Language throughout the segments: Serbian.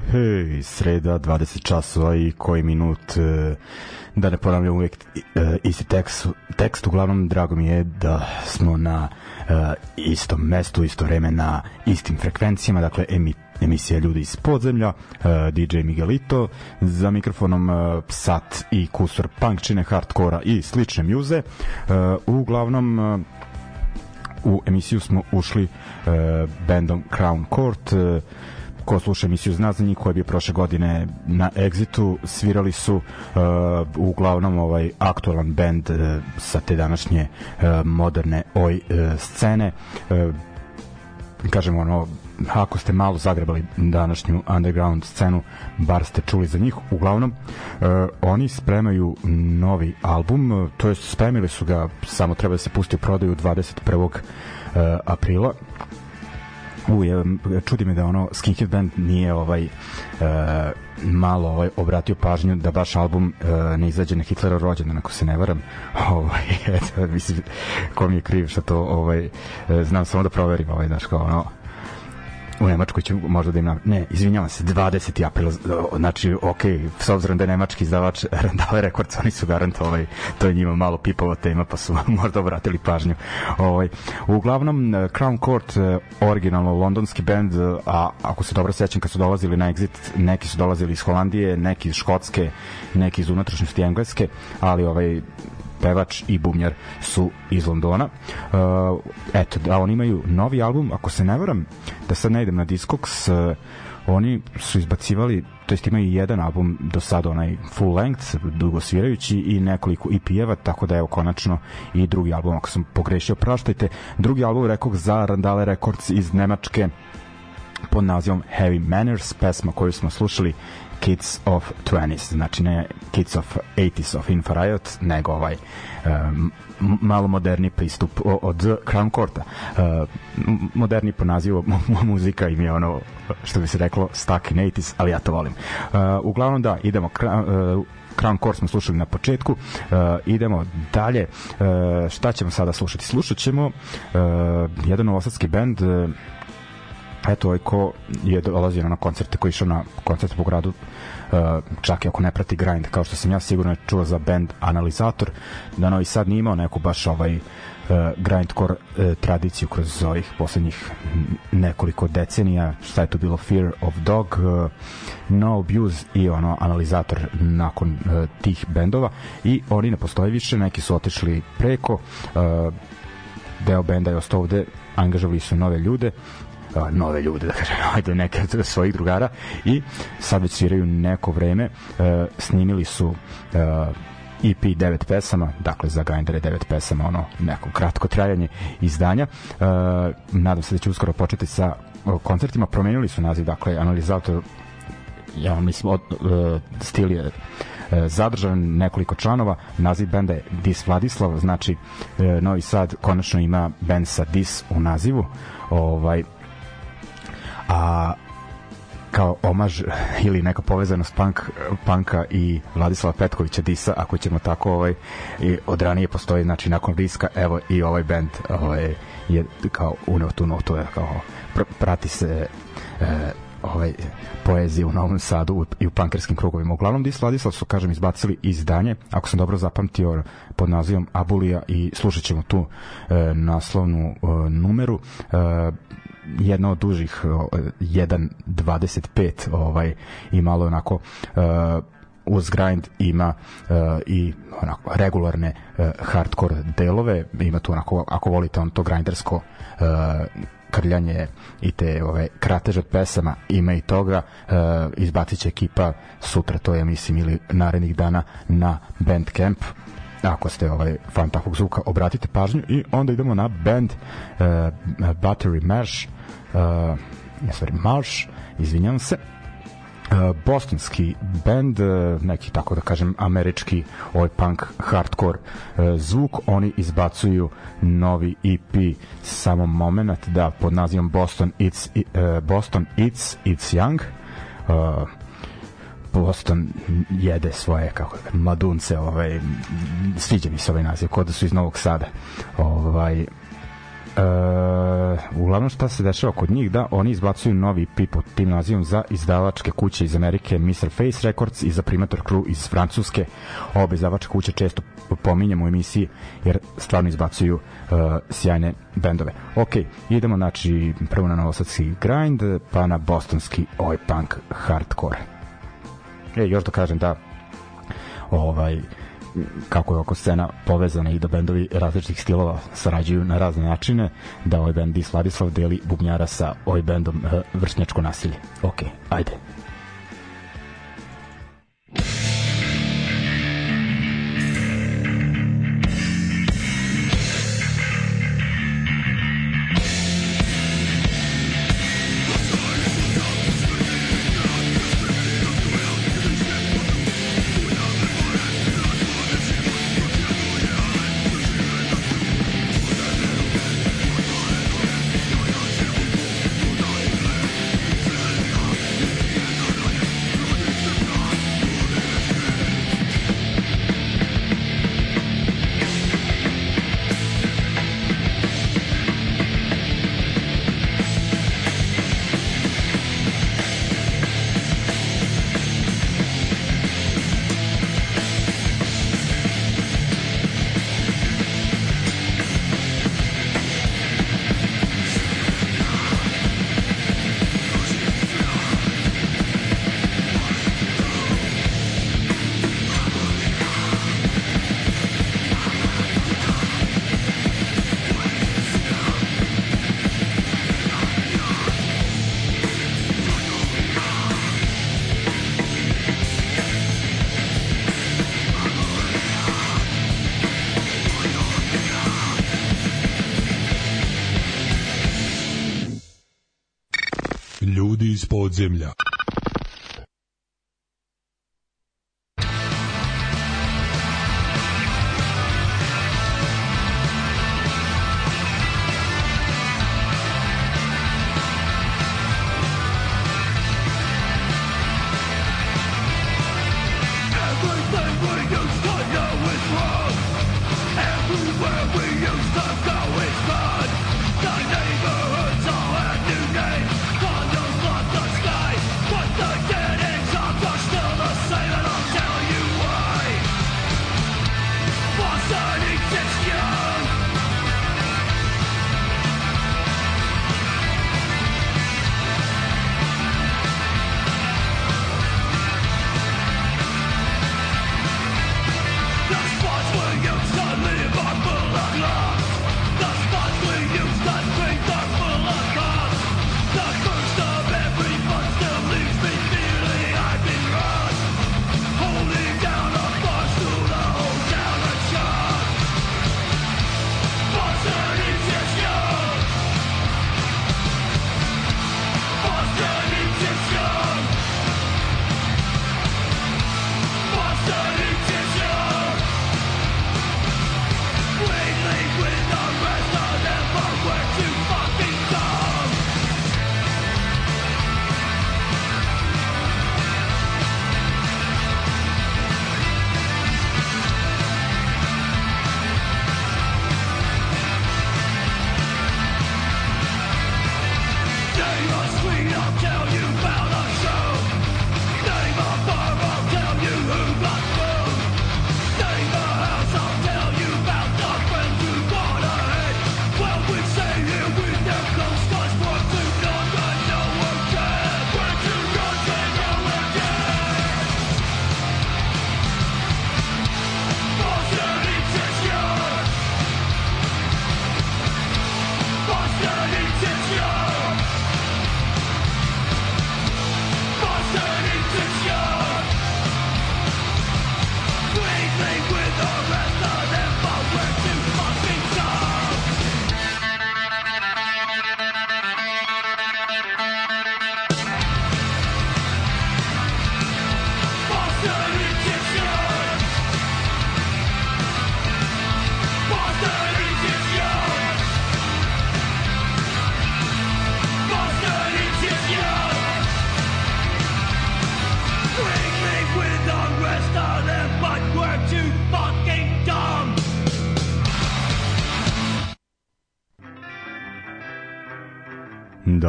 Hej, sreda, 20 časova i koji minut, e, da ne ponavljam uvek e, isti tekst, tekst, uglavnom drago mi je da smo na e, istom mestu, isto vreme na istim frekvencijama, dakle emi, emisija Ljudi iz podzemlja, DJ Miguelito, za mikrofonom sat i kusur punkčine, hardkora i slične mjuze. Uglavnom, u emisiju smo ušli bandom Crown Court, ko sluša emisiju zna za njih koji bio prošle godine na Exitu svirali su uh, uglavnom ovaj aktualan bend uh, sa te današnje uh, moderne oj uh, scene uh, kažemo ono ako ste malo zagrebali današnju underground scenu, bar ste čuli za njih. Uglavnom, uh, oni spremaju novi album, to je spremili su ga, samo treba da se pusti u prodaju 21. Uh, aprila U, je, čudi me da ono Skinhead Band nije ovaj uh, malo ovaj obratio pažnju da baš album uh, ne izađe na Hitlera rođendan ako se ne varam. Ovaj eto mislim ko mi je kriv što to ovaj znam samo da proverim ovaj daš kao ono u Nemačkoj će možda da im ne, izvinjavam se, 20. april, znači, ok, s obzirom da je nemački izdavač Randale Records, oni su garant, ovaj, to je njima malo pipova tema, pa su možda obratili pažnju. Ovaj, uglavnom, Crown Court, eh, originalno londonski band, eh, a ako se dobro sećam, kad su dolazili na Exit, neki su dolazili iz Holandije, neki iz Škotske, neki iz unutrašnjosti Engleske, ali ovaj pevač i bubnjar su iz Londona. Uh, eto, da oni imaju novi album, ako se ne varam, da sad ne idem na Discogs, uh, oni su izbacivali, to jest imaju jedan album do sada onaj full length, dugo svirajući i nekoliko EP-eva, tako da evo konačno i drugi album, ako sam pogrešio, praštajte. Drugi album rekao za Randale Records iz Nemačke, pod nazivom Heavy Manners, pesma koju smo slušali Kids of 20s, znači ne Kids of 80s of Infrared, nego ovaj um, malo moderni pristup od Crown Courta. Uh, moderni po nazivu muzika im je ono, što bi se reklo, stuck in 80s, ali ja to volim. Uh, uglavnom da, idemo uh, Crown Court smo slušali na početku. Uh, idemo dalje. Uh, šta ćemo sada slušati? Slušat ćemo uh, jedan novosadski band uh, eto ovaj ko je dolazio na koncerte koji išao na koncerte po gradu uh, čak i ako ne prati grind kao što sam ja sigurno čuo za band Analizator da Novi Sad nije imao neku baš ovaj uh, grindcore uh, tradiciju kroz ovih poslednjih nekoliko decenija. Šta je to bilo? Fear of Dog No Abuse i ono Analizator nakon tih bendova. I oni ne postoje više neki su otišli preko deo benda je ostao ovde angažovali su nove ljude uh, nove ljude, da kažem, ajde neke od svojih drugara i sad već sviraju neko vreme, uh, snimili su uh, EP 9 pesama, dakle za Grindere 9 pesama, ono neko kratko trajanje izdanja. Uh, nadam se da će uskoro početi sa uh, koncertima. Promenili su naziv, dakle, analizator ja mislim, od, uh, stil je zadržan nekoliko članova, naziv benda je Dis Vladislav, znači Novi Sad konačno ima bend sa Dis u nazivu. Ovaj a kao omaž ili neka povezanost punk, panka i Vladislava Petkovića Disa, ako ćemo tako ovaj, i od ranije postoji, znači nakon Riska, evo i ovaj band ovaj, je kao uneo tu notu, kao pr prati se e, ovaj poezije u Novom Sadu i u pankerskim krugovima. Uglavnom Dis Vladislav su, kažem, izbacili izdanje, ako sam dobro zapamtio, pod nazivom Abulija i slušat ćemo tu e, naslovnu e, numeru. E, jedna od dužih 1.25 ovaj i malo onako uh, uz grind ima uh, i onako regularne uh, hardcore delove. Ima tu onako ako volite on to grindersko uh, krljanje i te ove kratež od pesama ima i toga. Uh, izbacit će ekipa sutra to je mislim ili narednih dana na Bandcamp ako ste ovaj fan takvog zvuka obratite pažnju i onda idemo na band uh, Battery Mash uh, sorry, Marsh izvinjam se. Uh, bostonski band neki tako da kažem američki ovaj punk hardcore zvuk oni izbacuju novi EP samo moment da pod nazivom Boston It's Boston It's It's Young Boston jede svoje kako da mladunce, ovaj sviđa mi se ovaj naziv, kod da su iz Novog Sada. Ovaj Uh, uglavnom šta se dešava kod njih da oni izbacuju novi EP pod tim nazivom za izdavačke kuće iz Amerike Mr. Face Records i za Primator Crew iz Francuske obe izdavačke kuće često pominjamo u emisiji jer stvarno izbacuju uh, sjajne bendove ok, idemo znači prvo na novosadski grind pa na bostonski oj punk hardcore E, još da kažem da ovaj kako je oko scena povezana i da bendovi različitih stilova sarađuju na razne načine, da ovaj bend Dis Vladislav deli bubnjara sa ovaj bendom uh, vršnjačko nasilje. Ok, ajde.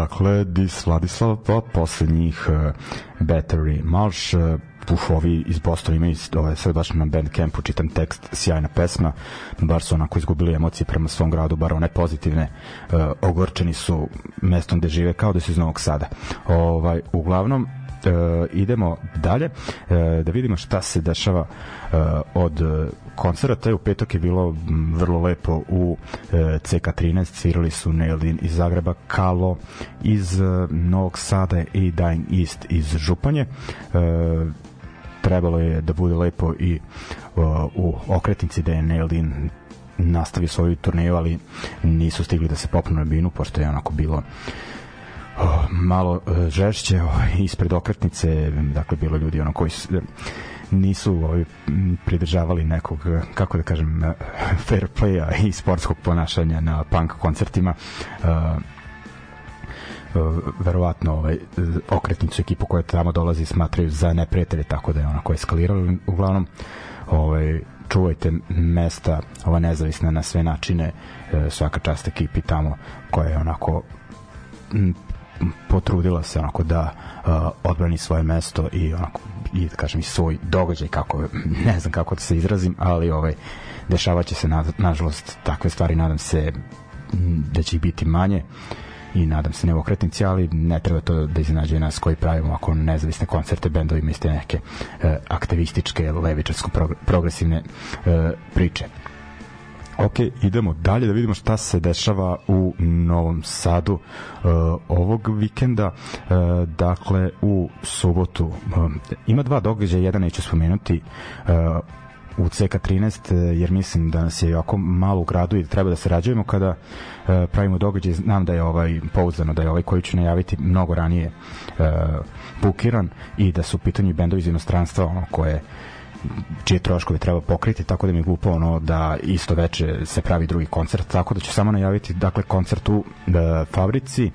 Dakle, Dis Vladislav, pa poslednjih uh, Battery Marš, uh, uf, ovi iz Bostona imaju, ovaj, sve baš na Bandcampu čitam tekst, sjajna pesma, bar su onako izgubili emocije prema svom gradu, bar one pozitivne, uh, ogorčeni su mestom gde žive kao da su iz Novog Sada. Ovaj, uglavnom, uh, idemo dalje uh, da vidimo šta se dešava uh, od koncerta. U petak je bilo vrlo lepo u uh, CK13 svirali su Nailed iz Zagreba Kalo iz uh, Novog Sada i Dying East iz Županje. Uh, trebalo je da bude lepo i uh, u okretnici da je Nailed In nastavi svoju turneju, ali nisu stigli da se popnu na binu, pošto je onako bilo malo uh, žešće ispred okretnice dakle bilo ljudi ono koji su, nisu ovaj, pridržavali nekog, kako da kažem, fair playa i sportskog ponašanja na punk koncertima. Uh, verovatno ovaj okretnicu ekipu koja tamo dolazi smatraju za neprijatelje tako da je onako eskaliralo uglavnom ovaj čuvajte mesta ova nezavisna na sve načine svaka čast ekipi tamo koja je onako potrudila se onako da uh, odbrani svoje mesto i onako i da kažem i svoj događaj kako ne znam kako da se izrazim ali ovaj dešavaće se na, nažalost takve stvari nadam se da će ih biti manje i nadam se neokretnici, ali ne treba to da iznenađuje nas koji pravimo ako nezavisne koncerte bendovima iste neke e, aktivističke, levičarsko progresivne e, priče. Ok, idemo dalje da vidimo šta se dešava u Novom Sadu uh, ovog vikenda. Uh, dakle, u subotu uh, ima dva događaja, jedan neću spomenuti. Uh, u CK13 jer mislim da nas je jako malo u gradu i da treba da se rađujemo kada uh, pravimo događaj znam da je ovaj pouzdano da je ovaj koji ću najaviti mnogo ranije uh, bukiran i da su u pitanju bendovi iz inostranstva ono koje čije troškove treba pokriti, tako da mi je glupo ono da isto veče se pravi drugi koncert, tako da ću samo najaviti dakle koncert u uh, fabrici.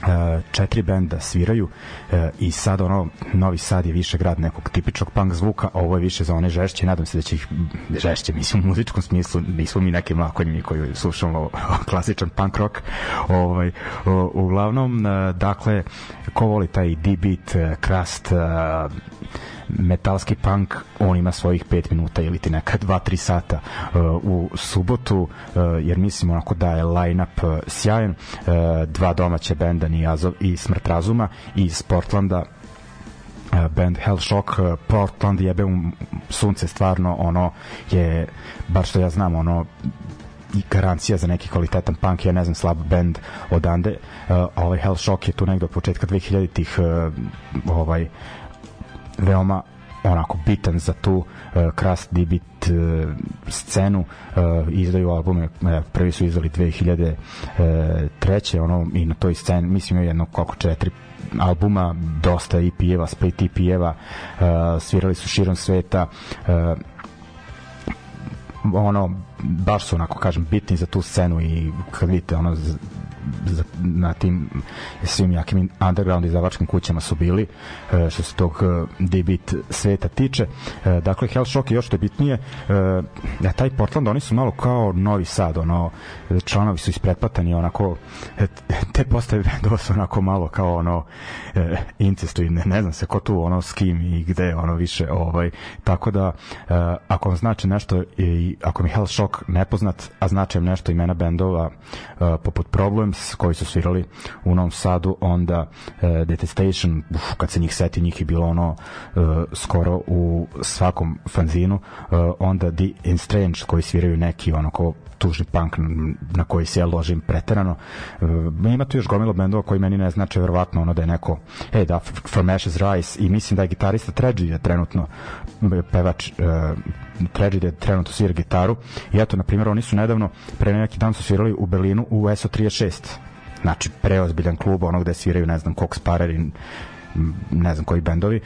Uh, četiri benda sviraju uh, i sad ono Novi Sad je više grad nekog tipičnog punk zvuka a ovo je više za one žešće. Nadam se da će ih žešće mislim u muzičkom smislu nismo mi neki mlakonji koji slušamo klasičan punk rock ovaj, uh, uglavnom uh, dakle ko voli taj D-beat, crust metalski punk on ima svojih 5 minuta ili ti neka 2-3 sata uh, u subotu uh, jer mislim onako da je line-up uh, sjajan uh, dva domaće benda Nijazov i Smrt razuma iz Portlanda uh, band Hellshock uh, Portland jebe um sunce stvarno ono je bar što ja znam ono i garancija za neki kvalitetan punk, ja ne znam, slab band odande, uh, ovaj Hellshock je tu negde od početka 2000-ih uh, ovaj veoma onako bitan za tu uh, Crust Dibit uh, scenu uh, izdaju albume uh, prvi su izdali 2003 uh, ono i na toj sceni mislim je jedno koliko četiri albuma dosta EP-eva split EP-eva uh, svirali su širom sveta uh, ono baš su onako kažem bitni za tu scenu i kad vidite ono na tim svim jakim underground izdavačkim kućama su bili e, što se tog e, debit sveta tiče. E, dakle, Hellshock je još što je bitnije. Ja, taj Portland, oni su malo kao Novi Sad, ono, članovi su isprepatani, onako, te postave bendova su onako malo kao ono incestuivne, ne znam se ko tu, ono, s kim i gde, ono, više, ovaj, tako da, ako vam znači nešto i ako mi Hellshock nepoznat, a značajem nešto imena bendova poput Problems, koji su svirali u Novom Sadu, onda uh, Detestation, uf, kad se njih seti, njih je bilo ono uh, skoro u svakom fanzinu, uh, onda The Strange koji sviraju neki ono ko tužni punk na koji se ja ložim preterano. Uh, ima tu još gomilo bendova koji meni ne znače verovatno ono da je neko e da From Ashes Rise i mislim da je gitarista Tragedy trenutno pevač uh, Tragedy trenutno svira gitaru i eto na primjer oni su nedavno pre neki dan su svirali u Berlinu u SO36 znači preozbiljan klub ono gde sviraju ne znam Cox Parer i ne znam koji bendovi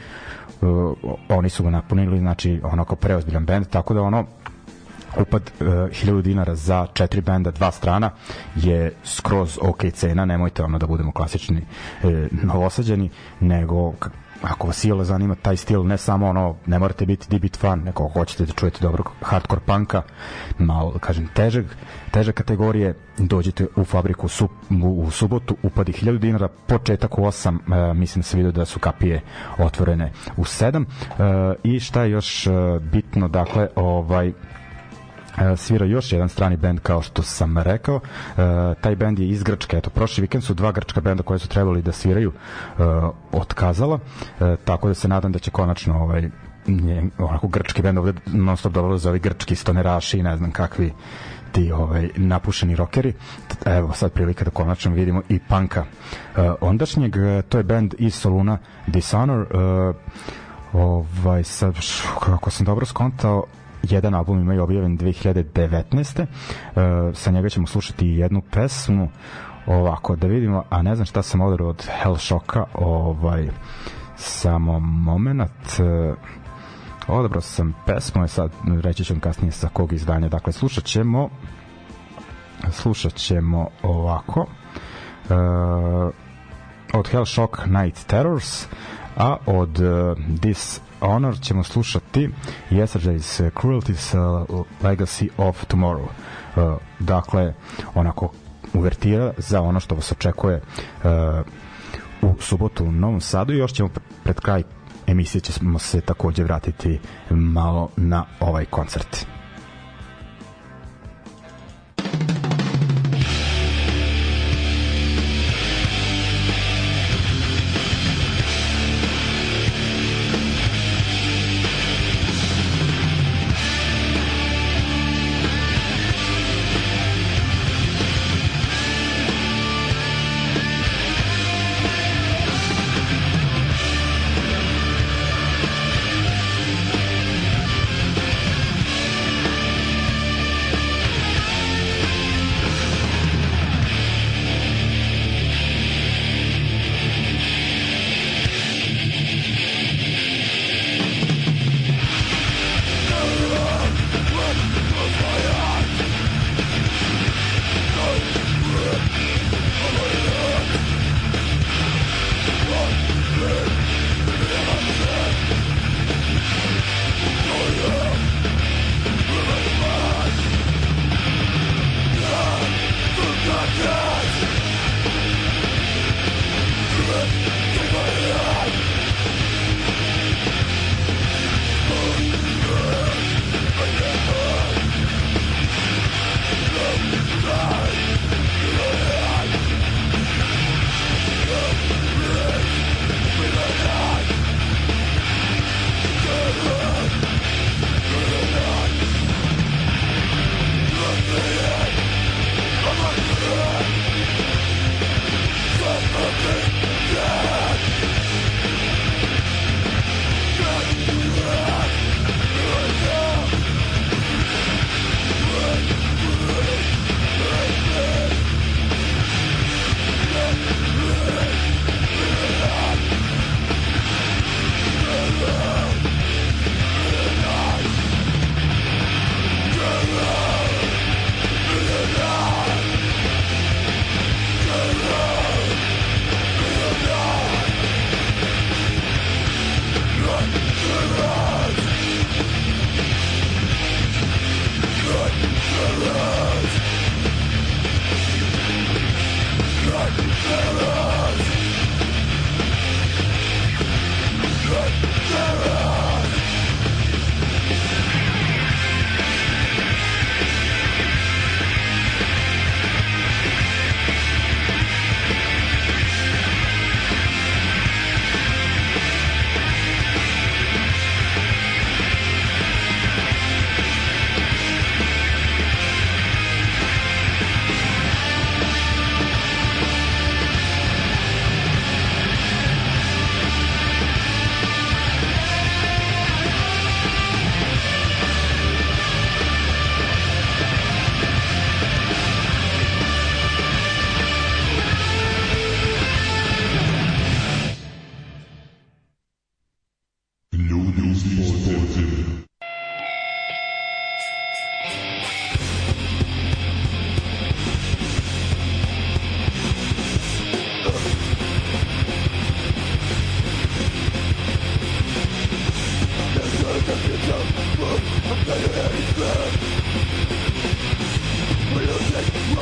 uh, oni su ga napunili znači ono kao preozbiljan bend tako da ono upad uh, 1000 dinara za četiri benda, dva strana je skroz ok cena, nemojte ono da budemo klasični e, novosađeni, nego ako vas sile zanima taj stil, ne samo ono, ne morate biti dibit fan, neko hoćete da čujete dobro hardcore punka, malo, kažem, težeg, teže kategorije, dođite u fabriku su, u, u subotu, upadi 1000 dinara, početak u 8, e, mislim da se vidio da su kapije otvorene u 7 e, i šta je još e, bitno, dakle, ovaj, svira još jedan strani bend kao što sam rekao. E, taj bend je iz Grčke. Eto, prošli vikend su dva grčka benda koje su trebali da sviraju e, otkazala. E, tako da se nadam da će konačno ovaj nje, onako grčki bend ovde non stop dolaze ovi grčki stoneraši i ne znam kakvi ti ovaj napušeni rokeri. Evo sad prilika da konačno vidimo i panka uh, ondašnjeg. To je bend iz Soluna Dishonor. Uh, ovaj sad kako sam dobro skontao jedan album imaju objavljen 2019. Uh, sa njega ćemo slušati jednu pesmu ovako da vidimo, a ne znam šta sam odario od Hellshocka ovaj samo moment uh, odabrao sam pesmu je sad reći ću kasnije sa kog izdanja dakle slušat ćemo slušat ćemo ovako uh, od Hellshock Night Terrors a od uh, This Honor ćemo slušati Yesterday's Cruelty's uh, Legacy of Tomorrow. Uh, dakle, onako uvertira za ono što vas očekuje uh, u subotu u Novom Sadu i još ćemo pred kraj emisije ćemo se takođe vratiti malo na ovaj koncert.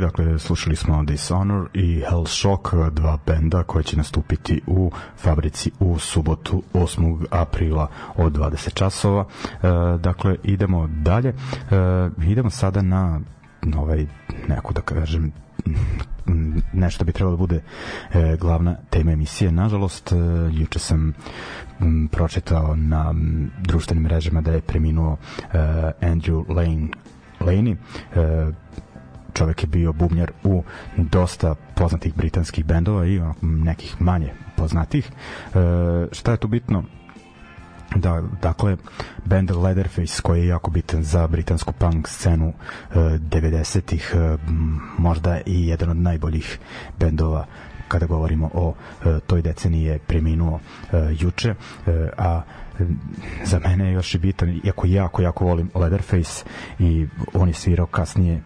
dakle, slušali smo Dishonor i Hellshock, dva benda koji će nastupiti u fabrici u subotu 8. aprila od 20 časova. E, dakle, idemo dalje. E, idemo sada na ovaj, neku da kažem, nešto bi trebalo da bude e, glavna tema emisije. Nažalost, e, juče sam m, pročitao na m, društvenim mrežama da je preminuo e, Andrew Lane Laney, e, čovek je bio bubnjar u dosta poznatih britanskih bendova i nekih manje poznatih. E, šta je tu bitno? Da, dakle, band Leatherface koji je jako bitan za britansku punk scenu e, 90-ih, e, možda i jedan od najboljih bendova kada govorimo o e, toj deceniji je preminuo e, juče, e, a za mene je još i bitan, iako jako, jako volim Leatherface i on je svirao kasnije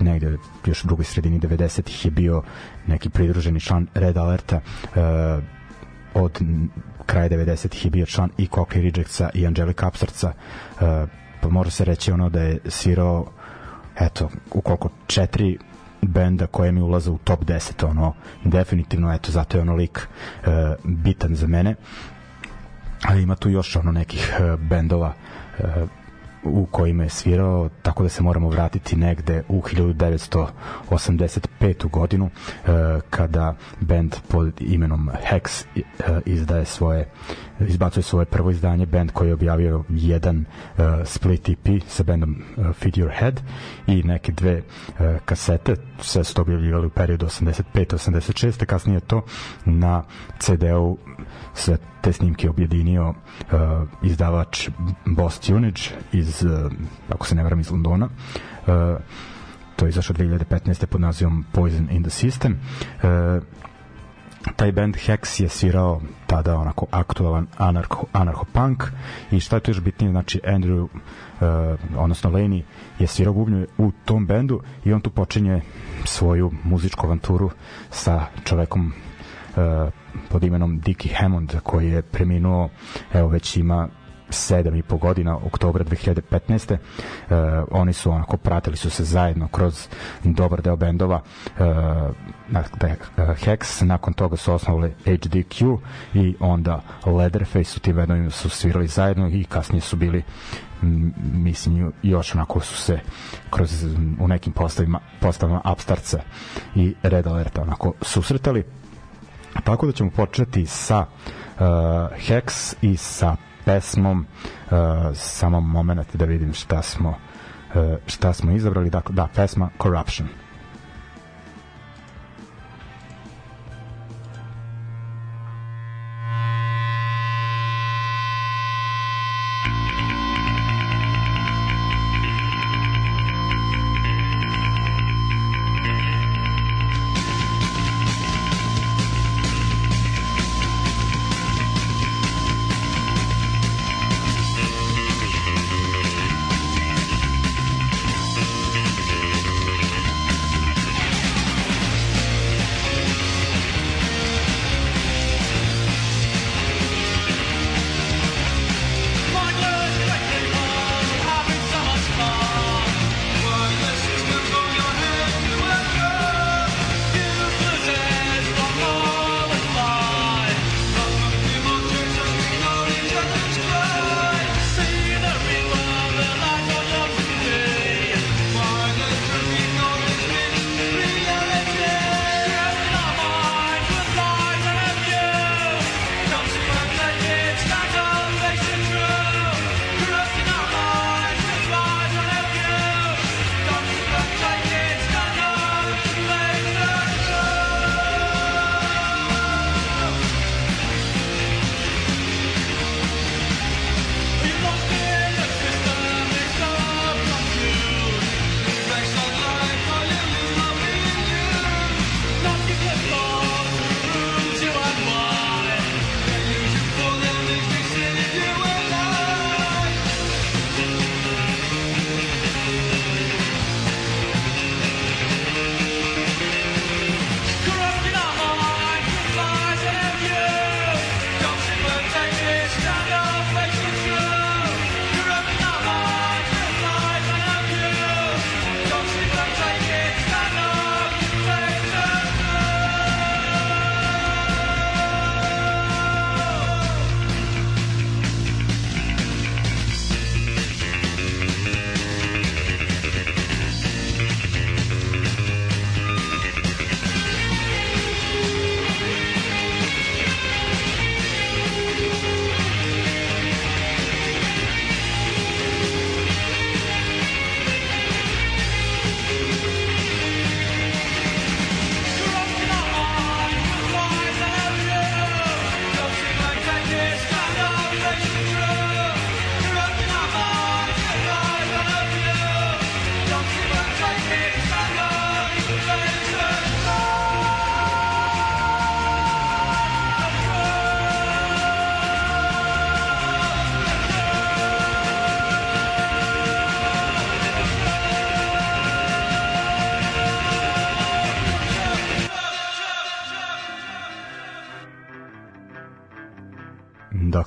negde još u drugoj sredini 90-ih je bio neki pridruženi član Red Alerta uh, od kraja 90-ih je bio član i Cockney Rejectsa i Angelica Upstartsa uh, pa može se reći ono da je svirao eto, ukoliko četiri benda koje mi ulaze u top 10 ono, definitivno, eto, zato je ono lik uh, bitan za mene. Ali ima tu još ono nekih uh, bendova uh, u kojima je svirao, tako da se moramo vratiti negde u 1985. godinu e, kada band pod imenom Hex e, izdaje svoje izbacuje svoje prvo izdanje, band koji je objavio jedan uh, split EP sa bandom uh, Feed Your Head i neke dve uh, kasete, sve su to objavljivali u periodu 85-86, kasnije to na CD-u sve te snimke objedinio uh, izdavač Boss Tunage iz, uh, ako se ne varam, iz Londona. Uh, to je izašao 2015. pod nazivom Poison in the System. Uh, taj band Hex je svirao tada onako aktualan anarcho, anarcho-punk i šta je to još bitnije, znači Andrew uh, odnosno Lenny je svirao bubnju u tom bendu i on tu počinje svoju muzičku avanturu sa čovekom uh, pod imenom Dickie Hammond koji je preminuo evo već ima sedam i po godina, oktobra 2015. Uh, oni su onako pratili su se zajedno kroz dobar deo bendova na, da, uh, Hex, nakon toga su osnovali HDQ i onda Leatherface su ti bendovi su svirali zajedno i kasnije su bili mislim još onako su se kroz u nekim postavima postavama Upstartsa i Red Alerta onako susretali tako da ćemo početi sa uh, Hex i sa pesmom uh, samo moment da vidim šta smo uh, šta smo izabrali. Dakle da pesma Corruption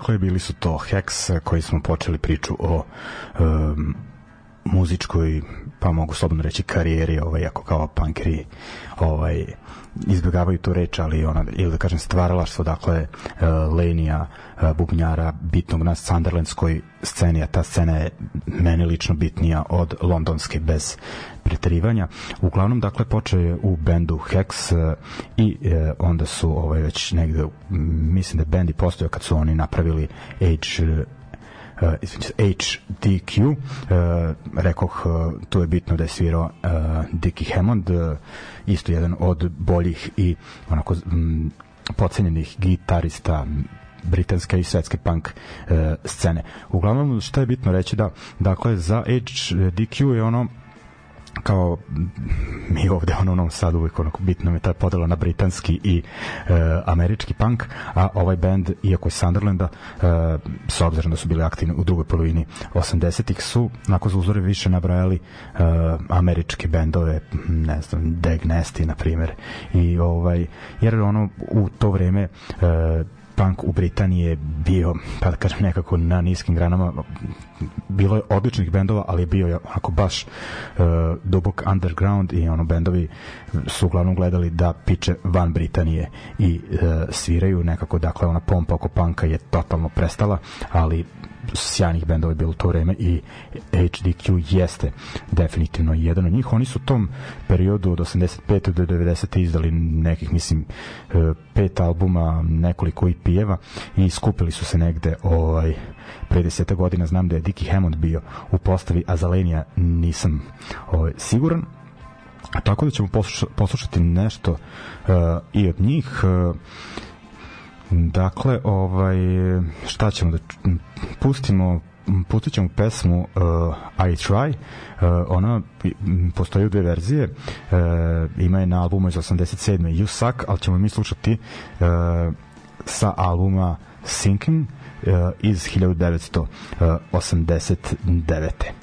Dakle, bili su to Hex, koji smo počeli priču o um, muzičkoj, pa mogu slobodno reći karijeri, ovaj, ako kao punkeri ovaj, izbjegavaju tu reč, ali ona, ili da kažem stvaralaštvo, dakle, uh, Lenija, uh, bubnjara, bitnog na Sunderlandskoj sceni, a ta scena je meni lično bitnija od londonske bez preterivanja. Uglavnom, dakle, počeo u bendu Hex uh, i uh, onda su ovaj, već negde, mislim da je bend i postojao kad su oni napravili Age uh, HDQ uh, rekoh uh, tu je bitno da je svirao uh, Dickie Hammond uh, isto jedan od boljih i onako um, pocenjenih gitarista britanske i svetske punk e, scene. Uglavnom, šta je bitno reći da, dakle, za HDQ je ono kao mi ovde ono, onom sad uvijek onako bitno je ta podela na britanski i e, američki punk, a ovaj band iako je Sunderlanda e, s obzirom da su bili aktivni u drugoj polovini 80-ih su nakon za uzore više nabrajali e, američke bendove ne znam, Dag Nasty na primjer i ovaj, jer ono u to vreme e, punk u Britaniji je bio, pa da kažem nekako na niskim granama, bilo je odličnih bendova, ali je bio je onako baš uh, dubok underground i ono bendovi su uglavnom gledali da piče van Britanije i uh, sviraju nekako, dakle ona pompa oko panka je totalno prestala, ali sjajnih bendova je bilo to vreme i HDQ jeste definitivno jedan od njih. Oni su u tom periodu od 85. do 90. izdali nekih, mislim, e, pet albuma, nekoliko EP-eva i skupili su se negde ovaj, pre deseta godina. Znam da je Dickie Hammond bio u postavi, a Zalenija nisam ovaj, siguran. Tako da ćemo poslušati nešto uh, i od njih. Uh, Dakle, ovaj, šta ćemo da pustimo pustit ćemo pesmu uh, I Try uh, ona postoji u dve verzije uh, ima je na albumu iz 87. You Suck, ali ćemo mi slušati uh, sa albuma Sinking uh, iz 1989.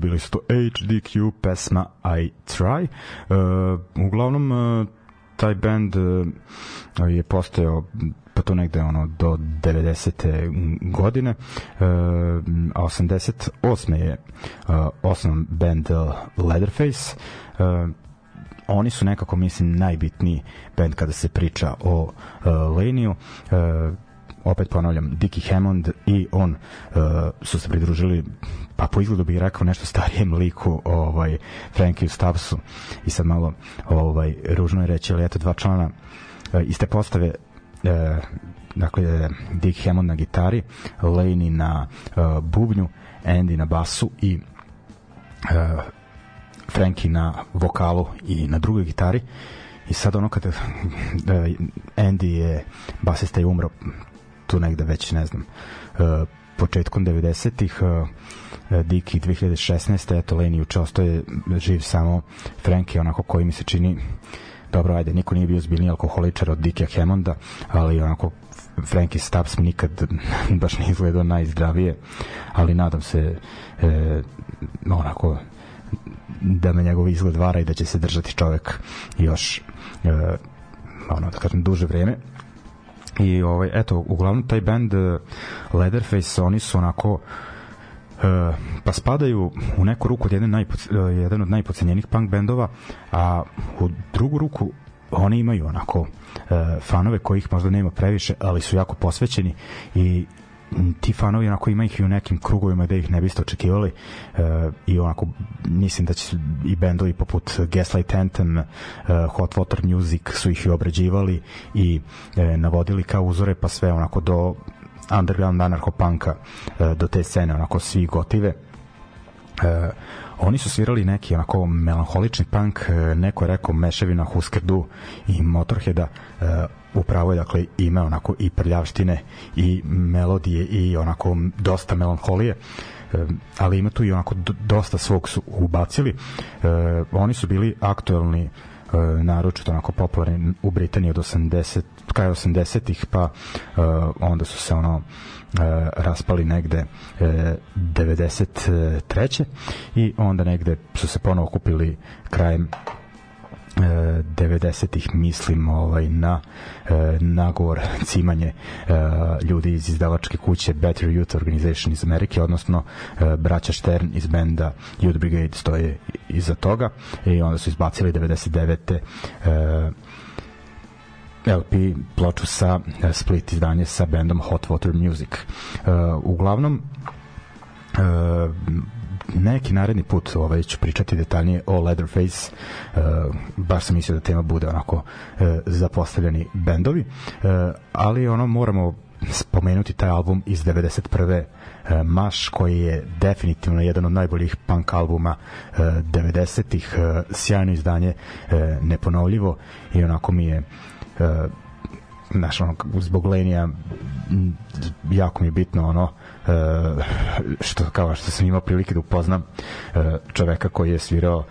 bili su to HDQ pesma I Try uh, uglavnom uh, taj band uh, je postojao pa to negde ono do 90. godine uh, a 88. je uh, osnovan band uh, Leatherface uh, oni su nekako mislim najbitniji band kada se priča o uh, Leniju uh, opet ponavljam, Dickie Hammond i on uh, su se pridružili pa po izgledu bih rekao nešto starijem liku ovaj, Frankiju Stubbsu. I sad malo ovaj, ružno je reći, ali eto dva člana uh, iste postave uh, dakle Dick Hammond na gitari Laney na uh, bubnju Andy na basu i uh, Frankie na vokalu i na drugoj gitari. I sad ono kada uh, Andy je basista je umro tu negde već ne znam uh, početkom 90-ih uh, Diki 2016. eto Leni juče ostaje živ samo Frankie onako koji mi se čini dobro ajde niko nije bio zbiljni alkoholičar od Dikija Hammonda ali onako Frankie Stubbs mi nikad baš nije izgledao najzdravije ali nadam se e, onako da me njegov izgled vara i da će se držati čovek još e, ono da kažem duže vreme i ovaj eto uglavnom taj band uh, Leatherface oni su onako uh, pa spadaju u neku ruku od jedne najpoc, uh, jedan od najpocenjenih punk bendova a u drugu ruku oni imaju onako uh, fanove kojih možda nema previše ali su jako posvećeni i ti fanovi onako ima ih i u nekim krugovima da ih ne biste očekivali uh, i onako mislim da će i bendovi poput Gaslight Anthem uh, Hot Water Music su ih i obrađivali i uh, navodili kao uzore pa sve onako do underground anarcho-punka uh, do te scene onako svi gotive. Uh, oni su svirali neki onako melanholični punk, neko je rekao mešavina Husker Du i Motorheada, upravo je dakle ima onako i prljavštine i melodije i onako dosta melanholije ali ima tu i onako dosta svog su ubacili. Oni su bili aktuelni naročito onako popularni u Britaniji od 80 kraj 80-ih pa onda su se ono raspali negde 93. i onda negde su se ponovo kupili krajem 90-ih mislim ovaj na e, nagovor cimanje e, ljudi iz izdavačke kuće Better Youth Organization iz Amerike odnosno e, braća Stern iz benda Youth Brigade stoje iza toga i onda su izbacili 99. E, LP ploču sa split izdanje sa bendom Hot Water Music. Uh, uglavnom uh, neki naredni put ovaj, ću pričati detaljnije o Leatherface baš sam mislio da tema bude onako zapostavljeni bendovi ali ono moramo spomenuti taj album iz 91. Uh, Maš koji je definitivno jedan od najboljih punk albuma uh, 90-ih uh, sjajno izdanje neponovljivo i onako mi je znaš, ono, zbog Lenija jako mi je bitno ono uh, što kao što sam imao prilike da upoznam uh, čoveka koji je svirao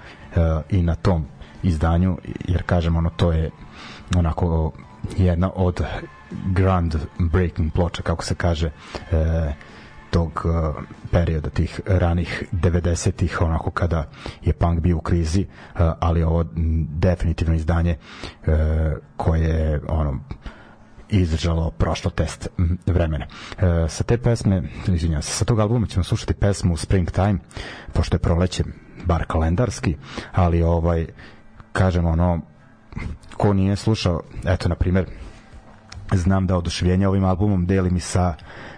i na tom izdanju jer kažem ono to je onako jedna od grand breaking ploča kako se kaže uh, tog uh, perioda tih ranih 90-ih onako kada je punk bio u krizi uh, ali ovo definitivno izdanje uh, koje ono izdržalo prošlo test vremena. E, sa te pesme, izvinjam se, sa tog albuma ćemo slušati pesmu Springtime, pošto je proleće, bar kalendarski, ali ovaj, kažem ono, ko nije slušao, eto, na primer, znam da oduševljenje ovim albumom delim i sa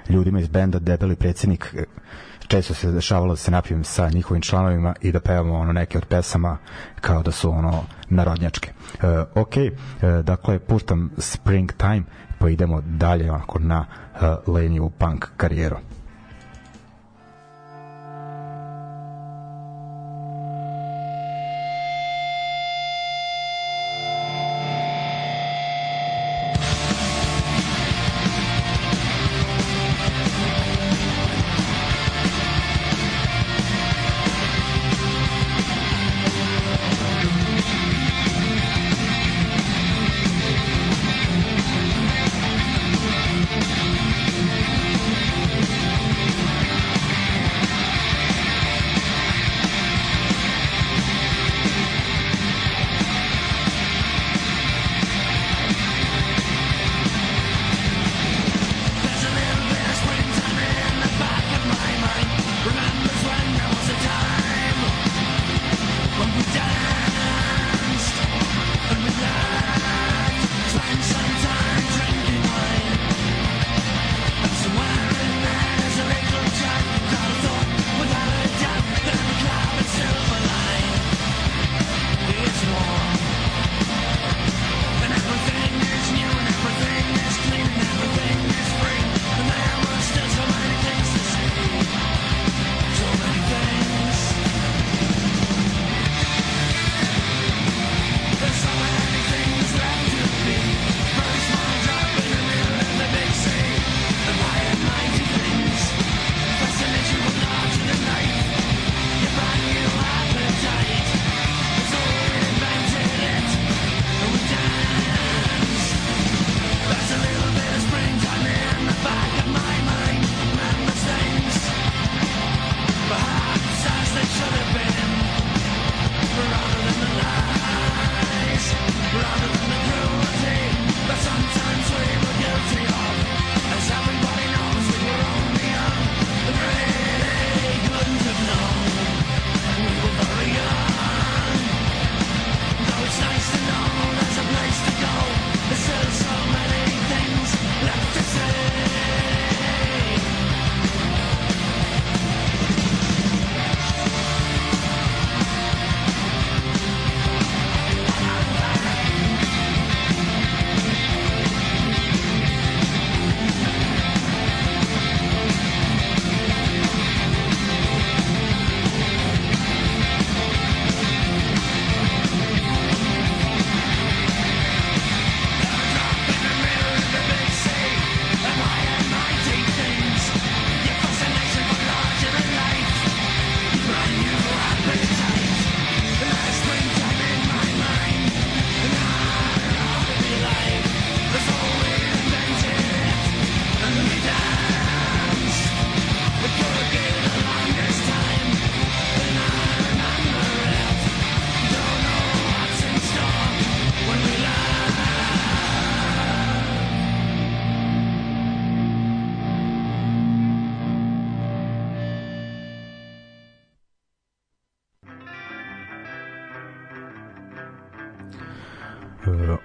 ljudima iz benda Debeli predsjednik često se dešavalo da se napijem sa njihovim članovima i da pevamo ono neke od pesama kao da su ono narodnjačke. Uh, ok, uh, dakle puštam Springtime pa idemo dalje onako na uh, Leniju punk karijeru.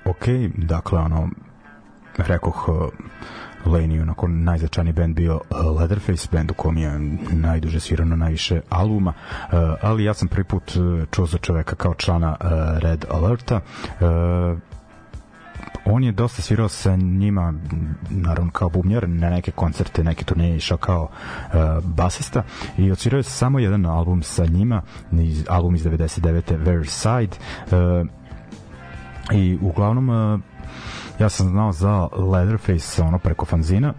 Ok, dakle, ono, rekoh, Lane onako najzačajniji band bio uh, Leatherface, band u kom je najduže svirano najviše albuma, uh, ali ja sam prvi put čuo za čoveka kao člana Red Alerta. On je dosta svirao sa njima naravno kao bubnjar na neke koncerte, neke turneje išao kao uh, basista i odsvirao je samo jedan album sa njima iz, album iz 99. Versailles uh, i uglavnom uh, ja sam znao za Leatherface ono preko fanzina.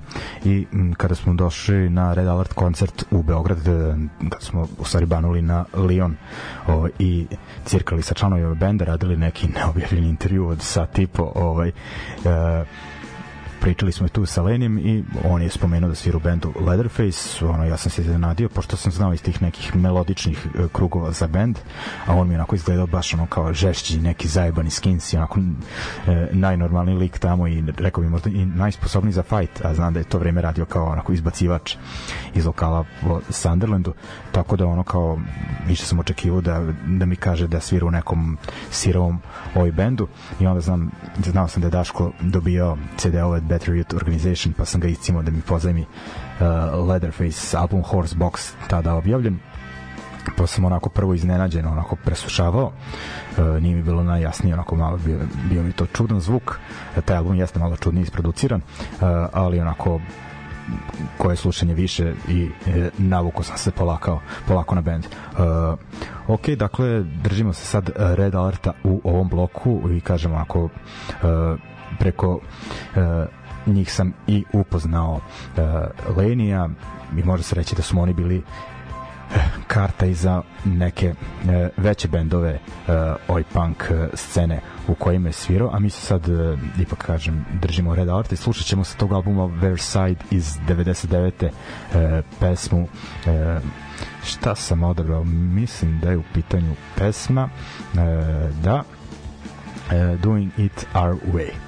I kada smo došli na Red Alert koncert u Beograd e, kada smo u stvari banuli na Lyon o, i cirkali sa članovima benda radili neki neobjavljeni intervju od sa tipo ovaj, e, pričali smo tu sa Lenim i on je spomenuo da svira u bendu Leatherface, ono, ja sam se iznenadio, pošto sam znao iz tih nekih melodičnih uh, krugova za bend, a on mi onako izgledao baš ono kao žešći, neki zajebani skins i onako e, najnormalniji lik tamo i rekao bi možda i najsposobniji za fight, a znam da je to vreme radio kao onako izbacivač iz lokala u Sunderlandu, tako da ono kao više sam očekivao da, da mi kaže da svira u nekom sirovom ovoj bendu i onda znam, znao sam da je Daško dobio CD-ove Better Youth Organization, pa sam ga iscimao da mi pozajmi uh, Leatherface album Horsebox tada objavljen. Pa sam onako prvo iznenađen onako preslušavao uh, nije mi bilo najjasnije onako malo bio, bio mi to čudan zvuk. Taj album jeste malo čudnije isproduciran uh, ali onako koje slušanje više i e, navuko sam se polakao polako na bend. Uh, ok, dakle, držimo se sad Red Alerta u ovom bloku i kažemo ako uh, preko uh, njih sam i upoznao. Uh, Lenija i može se reći da su oni bili karta i za neke e, veće bendove e, oj punk e, scene u kojima je svirao, a mi se sad e, ipak kažem držimo Red Alert i slušat ćemo sa tog albuma Versailles iz 99. E, pesmu e, šta sam odabrao? Mislim da je u pitanju pesma e, da e, Doing It Our Way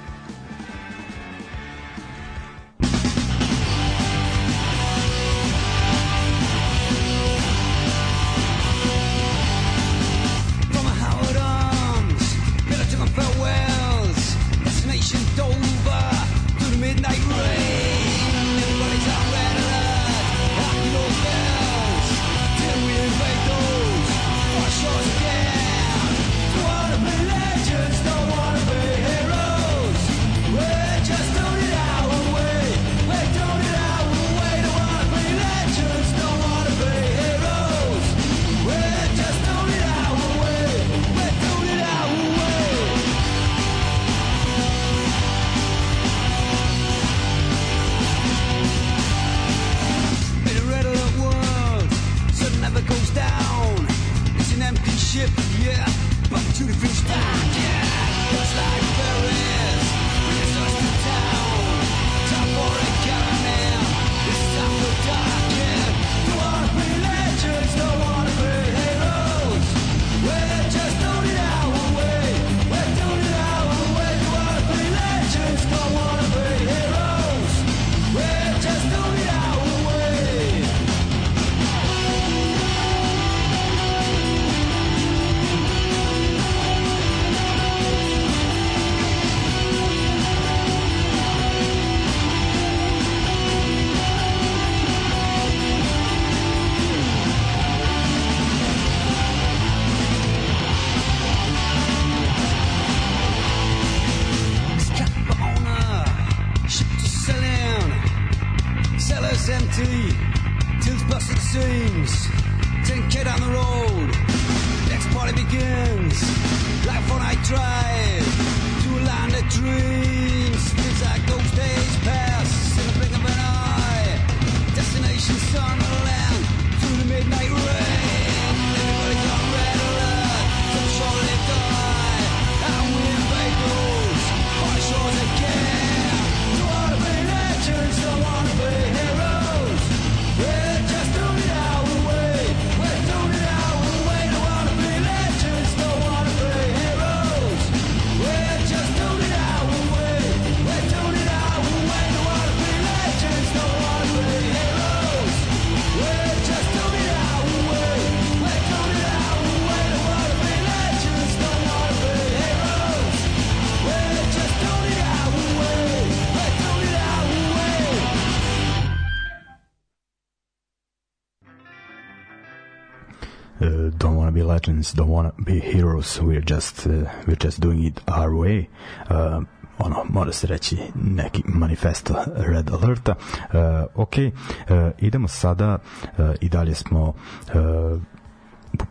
legends, don't want to be heroes, we're just, uh, we're just doing it our way. Uh, ono, mora se reći neki manifesto Red Alerta. Uh, ok, uh, idemo sada uh, i dalje smo uh,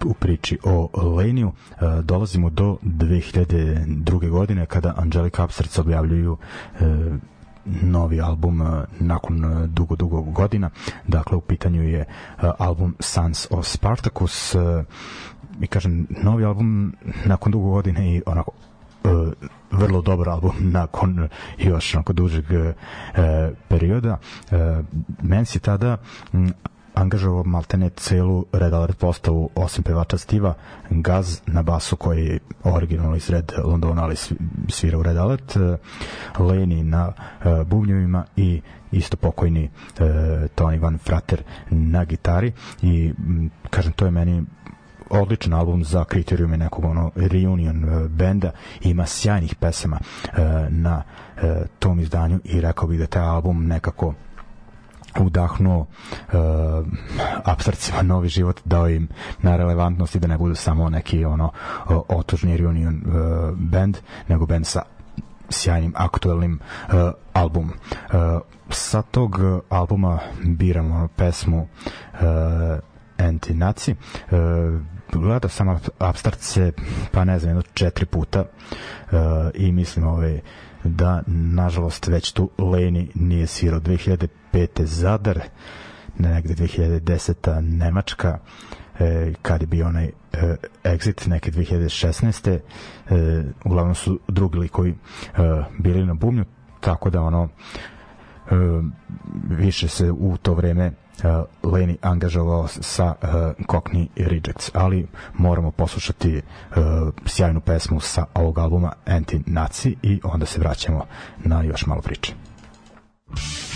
u priči o Leniju uh, dolazimo do 2002. godine kada Angelica Upstarts objavljuju uh, novi album uh, nakon uh, dugo, dugo godina. Dakle, u pitanju je uh, album Sons of Spartacus. I kažem, novi album nakon dugo godine i onako vrlo dobar album nakon još onako dužeg perioda. meni se tada angažovao maltene celu Red Alert postavu osim pevača Stiva Gaz na basu koji je originalno iz Red Londona ali svira u Red Alert Leni na uh, bubnjevima i isto pokojni uh, Tony Van Frater na gitari. I kažem to je meni odličan album za kriterijume nekog ono reunion benda. Ima sjajnih pesama na tom izdanju i rekao bih da taj album nekako udahnuo uh, abstrakcijama novi život, dao im na relevantnosti da ne budu samo neki ono otužni reunion uh, band, nego band sa sjajnim aktuelnim uh, albumom. Uh, sa tog albuma biramo pesmu uh, Anti-Nazi. Uh, gledao sam abstrakcije pa ne znam, jedno četiri puta uh, i mislim ovaj, da nažalost već tu Leni nije svirao 2005. Zadar negde 2010. Nemačka e, kad je bio onaj e, exit neke 2016. E, uglavnom su drugi likovi e, bili na bumnju tako da ono e, više se u to vreme uh, Leni angažovao sa uh, Cockney Rejects, ali moramo poslušati uh, sjajnu pesmu sa ovog albuma Anti-Nazi i onda se vraćamo na još malo priče. rekao,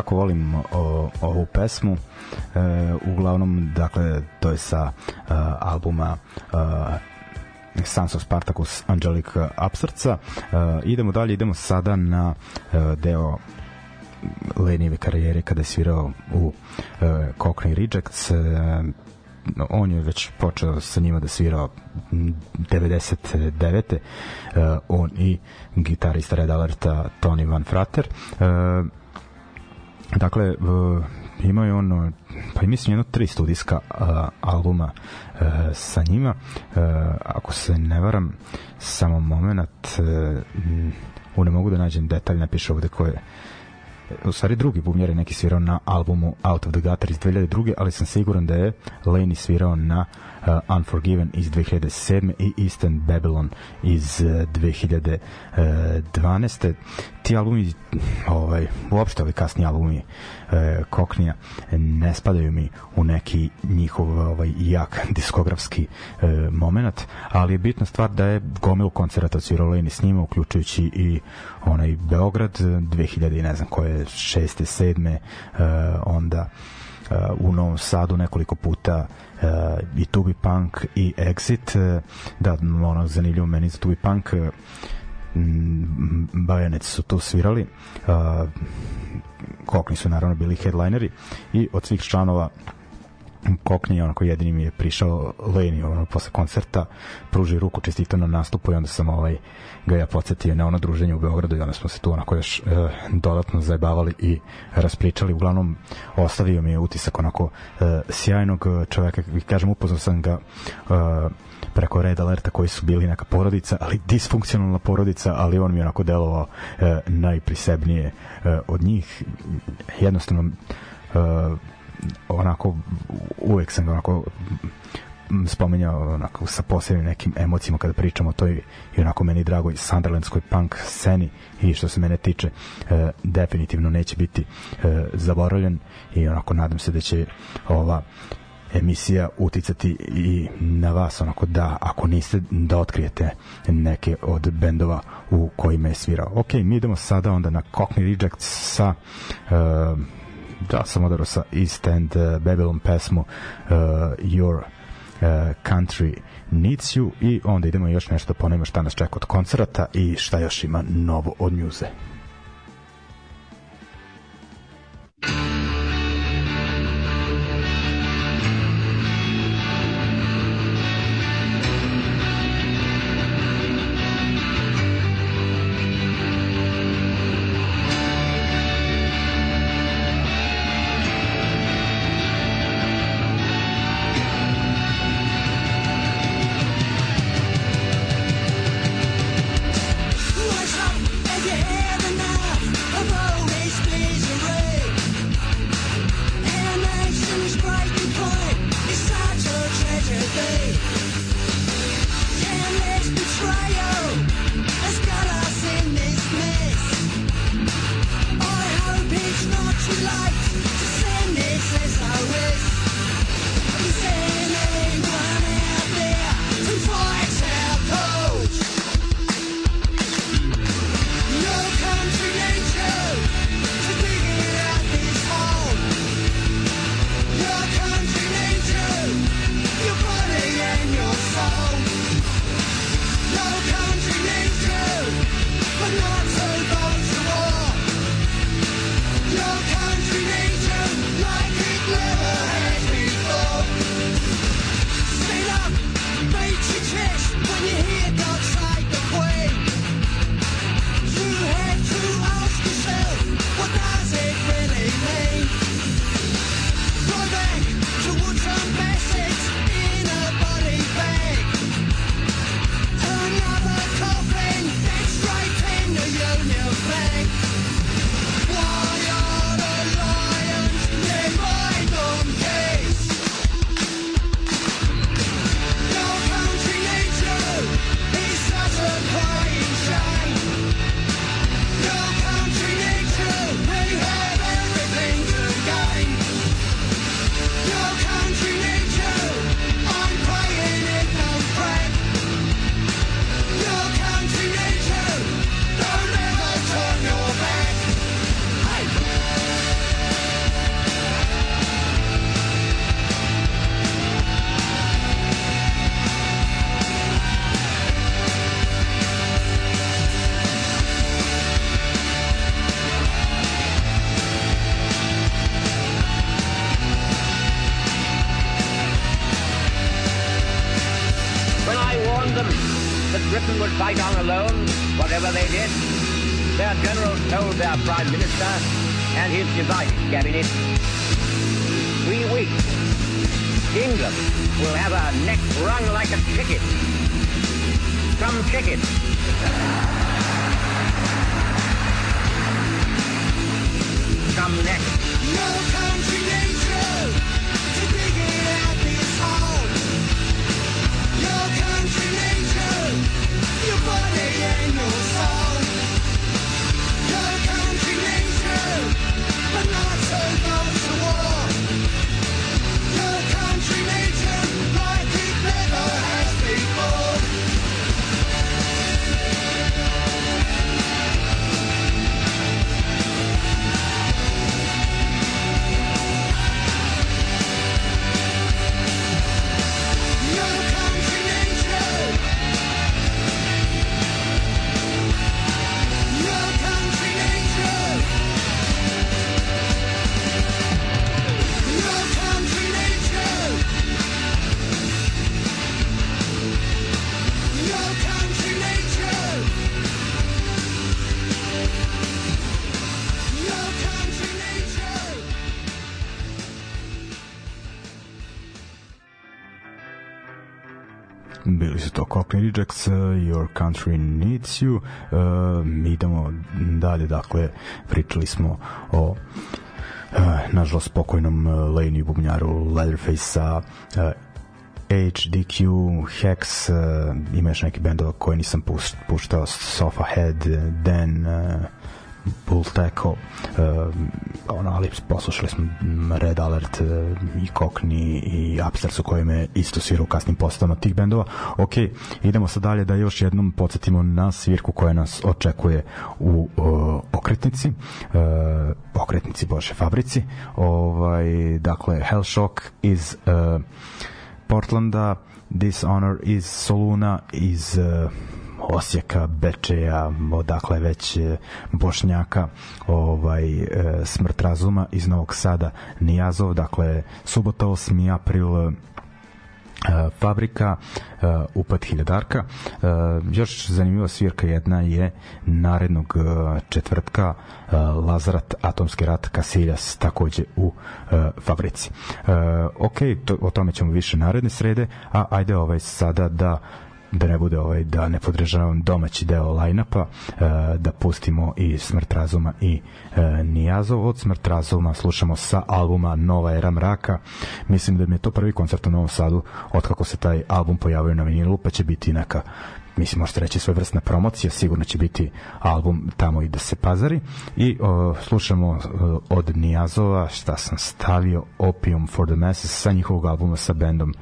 kako volim o, ovu pesmu, e, uglavnom, dakle, to je sa uh, albuma uh, Sons of Spartacus Angelic Upstartsa. Uh, idemo dalje, idemo sada na uh, deo Lenijeve karijere kada je svirao u uh, Cockney Rejects. Uh, on je već počeo sa njima da svira 99. Uh, on i gitarista Red Alerta Tony Van Frater. Uh, dakle, imao je ono pa mislim jedno tri studijska uh, albuma uh, sa njima uh, ako se ne varam samo moment uh, ne mogu da nađem detalj napiše ovde ko je u stvari drugi bubnjar je neki svirao na albumu Out of the Gutter iz 2002. ali sam siguran da je Laney svirao na uh, Unforgiven iz 2007. i Eastern Babylon iz uh, 2012. Ti albumi, ovaj, uopšte ovi kasni albumi uh, Koknija ne spadaju mi u neki njihov ovaj, jak diskografski uh, moment, ali je bitna stvar da je gomilu koncerata svirao Laney s njima, uključujući i onaj Beograd 2000 i ne znam koje, šeste, sedme, uh, onda uh, u Novom Sadu nekoliko puta uh, i Tubi Punk i Exit. Uh, da, ono zanimljivo meni za Tubi Punk uh, Bajanec su tu svirali. Uh, Kokni su naravno bili headlineri i od svih članova Kokni onako jedini mi je prišao Leni ono, posle koncerta pruži ruku čestito na nastupu i onda sam ovaj ga ja podsjetio na ono druženje u Beogradu i onda smo se tu onako još e, dodatno zajebavali i raspričali uglavnom ostavio mi je utisak onako e, sjajnog čoveka kažem upoznao sam ga e, preko Red Alerta koji su bili neka porodica, ali disfunkcionalna porodica, ali on mi je onako delovao e, najprisebnije e, od njih. Jednostavno e, onako uvek sam onako spomenjao onako sa posebnim nekim emocijama kada pričamo o toj i onako meni dragoj Sunderlandskoj punk sceni i što se mene tiče e, definitivno neće biti e, zaboravljen i onako nadam se da će ova emisija uticati i na vas onako da ako niste da otkrijete neke od bendova u kojima je svirao. Ok, mi idemo sada onda na Cockney Rejects sa uh, da sam odarao sa East End uh, Babylon pesmu uh, Your uh, Country Needs You i onda idemo još nešto ponemo šta nas čeka od koncerata i šta još ima novo od Muse. What's Rejects, uh, Your Country Needs You. Uh, idemo dalje, dakle, pričali smo o uh, nažalost spokojnom uh, Laney bubnjaru Leatherface sa uh, HDQ, Hex, uh, ima još neki bendova koje nisam puš- puštao, Sofa Head, Den, uh, Bull Tackle, uh, ono, ali poslušali smo Red Alert uh, i Cockney i Upstairs u kojem je isto svirao u kasnim postavama tih bendova. Ok, idemo sad dalje da još jednom podsjetimo na svirku koja nas očekuje u uh, okretnici, uh, okretnici Bože fabrici, ovaj, dakle Hellshock iz uh, Portlanda, Dishonor iz Soluna, iz uh, Osijeka, Bečeja, odakle već e, Bošnjaka, ovaj e, Smrt razuma iz Novog Sada, Nijazov, dakle subota 8. april e, fabrika uh, upad hiljadarka uh, još zanimljiva svirka jedna je narednog uh, četvrtka uh, Lazarat Atomski rat Kasiljas takođe u uh, fabrici uh, ok, to, o tome ćemo više naredne srede a ajde ovaj sada da da ne bude ovaj da ne podržavam domaći deo line-upa e, da pustimo i Smrt razuma i e, Nijazov. Od Smrt razuma slušamo sa albuma Nova era mraka. Mislim da mi je to prvi koncert u Novom Sadu otkako se taj album pojavio na vinilu pa će biti neka mislim možete reći svoj vrstna promocija. Sigurno će biti album tamo i da se pazari. I o, slušamo o, od Nijazova šta sam stavio Opium for the Masses sa njihovog albuma sa bendom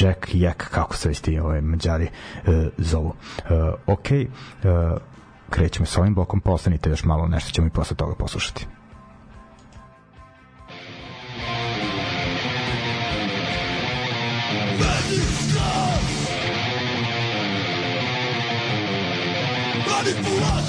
Jack Jack, kako se već ti ove mađari e, zovu. E, ok, e, krećemo s ovim blokom, postanite još malo, nešto ćemo i posle toga poslušati. Manipulacija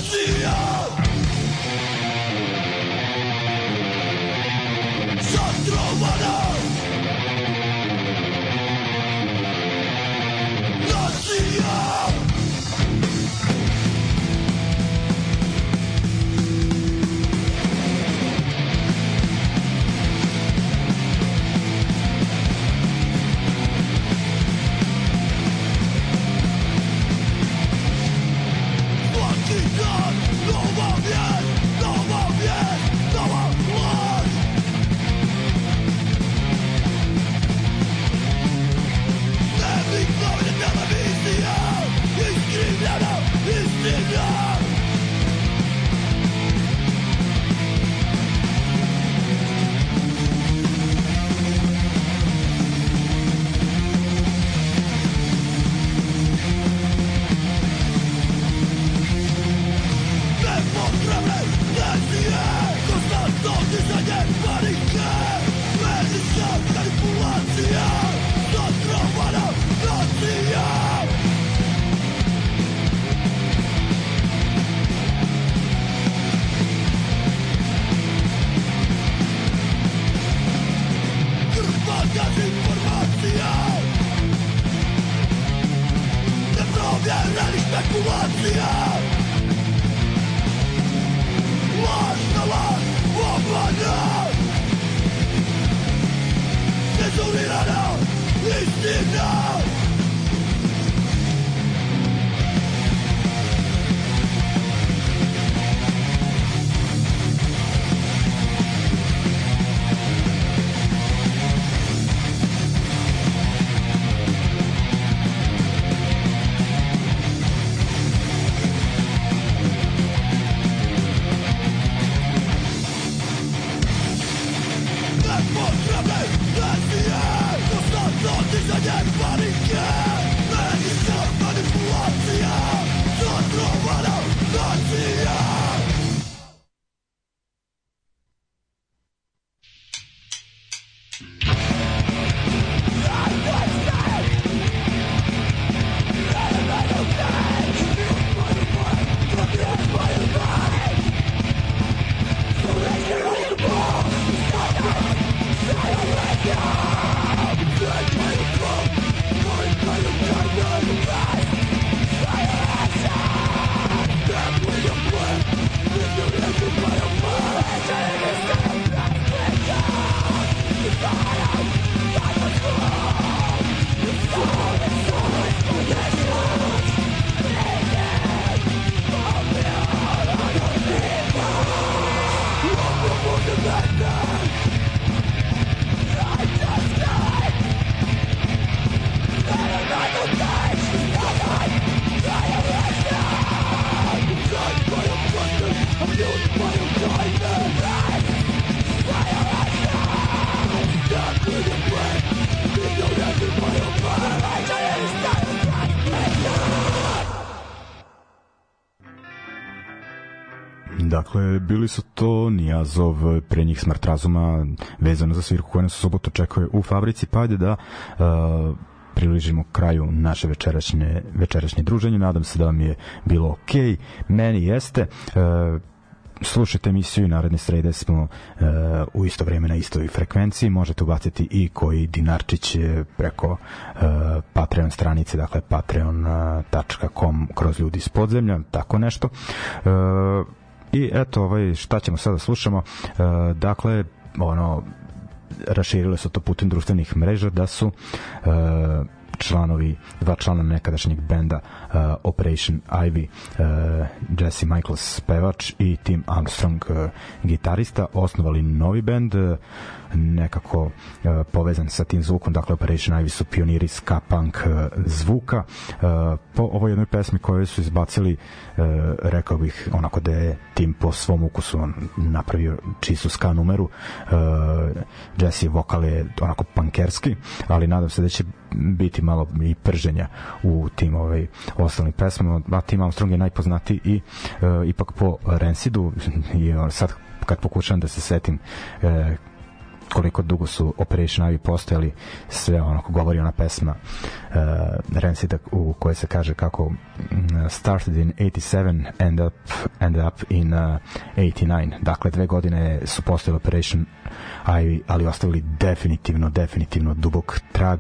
bili su to Nijazov, pre njih Smrt razuma, vezano za svirku koja nas u subotu očekuje u fabrici, pa ajde da uh, približimo kraju naše večerašnje, večerašnje druženje. Nadam se da vam je bilo ok. Meni jeste. Uh, slušajte emisiju naredne srede smo uh, u isto vreme na istoj frekvenciji možete ubaciti i koji dinarčić preko uh, Patreon stranice dakle patreon.com kroz ljudi iz podzemlja tako nešto uh, i eto ovaj šta ćemo sada da slušamo? Uh, dakle ono raširile su to putem društvenih mreža da su uh, članovi, dva člana nekadašnjeg benda uh, Operation Ivy, uh, Jesse Michaels pevač i Tim Armstrong uh, gitarista, osnovali novi bend uh, nekako uh, povezan sa tim zvukom, dakle Operation Ivy su pioniri ska punk uh, zvuka. Uh, po ovoj jednoj pesmi koju su izbacili, uh, rekao bih onako da je tim po svom ukusu on napravio čistu ska numeru. Uh, Jesse vokal je onako pankerski, ali nadam se da će biti malo i prženja u tim ovaj ostalim pesmama, a Tim Armstrong je najpoznatiji i uh, ipak po Rancidu. I sad kad pokušavam da se setim uh, koliko dugo su Operation Ivy postojali sve ono ko govori ona pesma uh, Rancida u kojoj se kaže kako uh, started in 87 end up, end up in uh, 89 dakle dve godine su postojali Operation Ivy ali ostavili definitivno definitivno dubok trag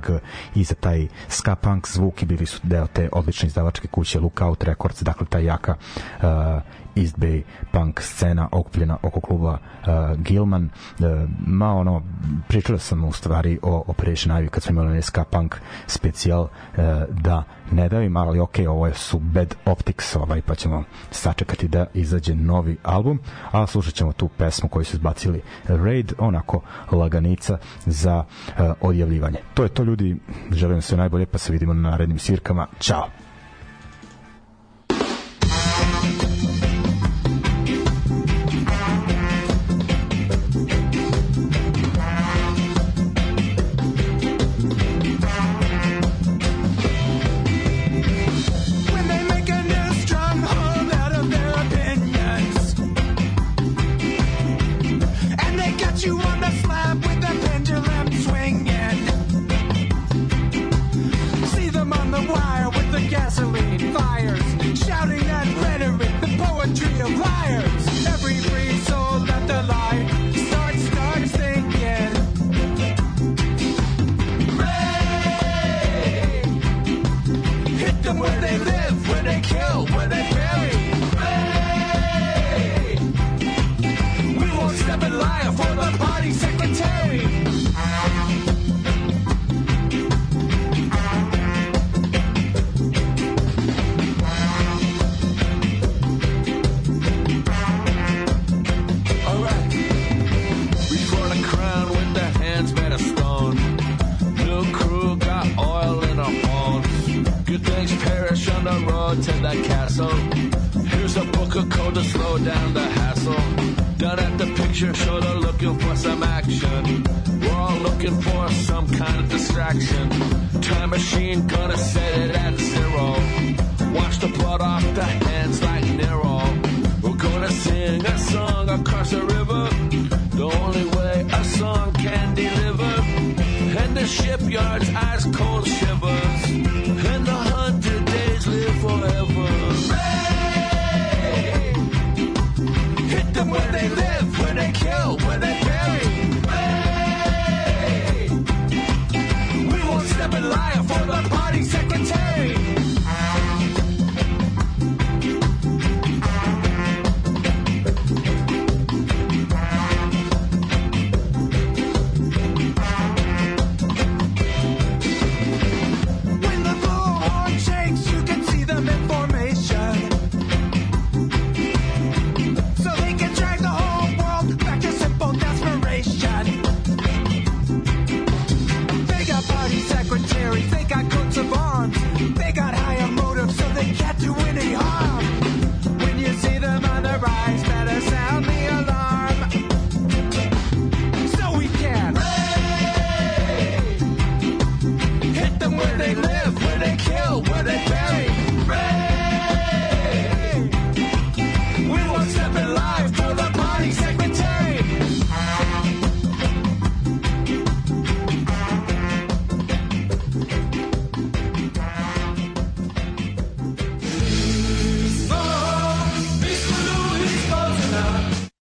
i za taj ska punk zvuk i bili su deo te odlične izdavačke kuće Lookout Records. Dakle ta jaka uh, East Bay punk scena okupljena oko kluba uh, Gilman. Uh, ma ono pričala sam u stvari o Operation Ivy kad smo imali SK punk specijal uh, da ne davim ali ok ovo su Bad Optics ovaj, pa ćemo sačekati da izađe novi album a slušat ćemo tu pesmu koju su izbacili Raid onako laganica za uh, odjavljivanje. To je to ljudi. Želim sve najbolje pa se vidimo na narednim svirkama. Ćao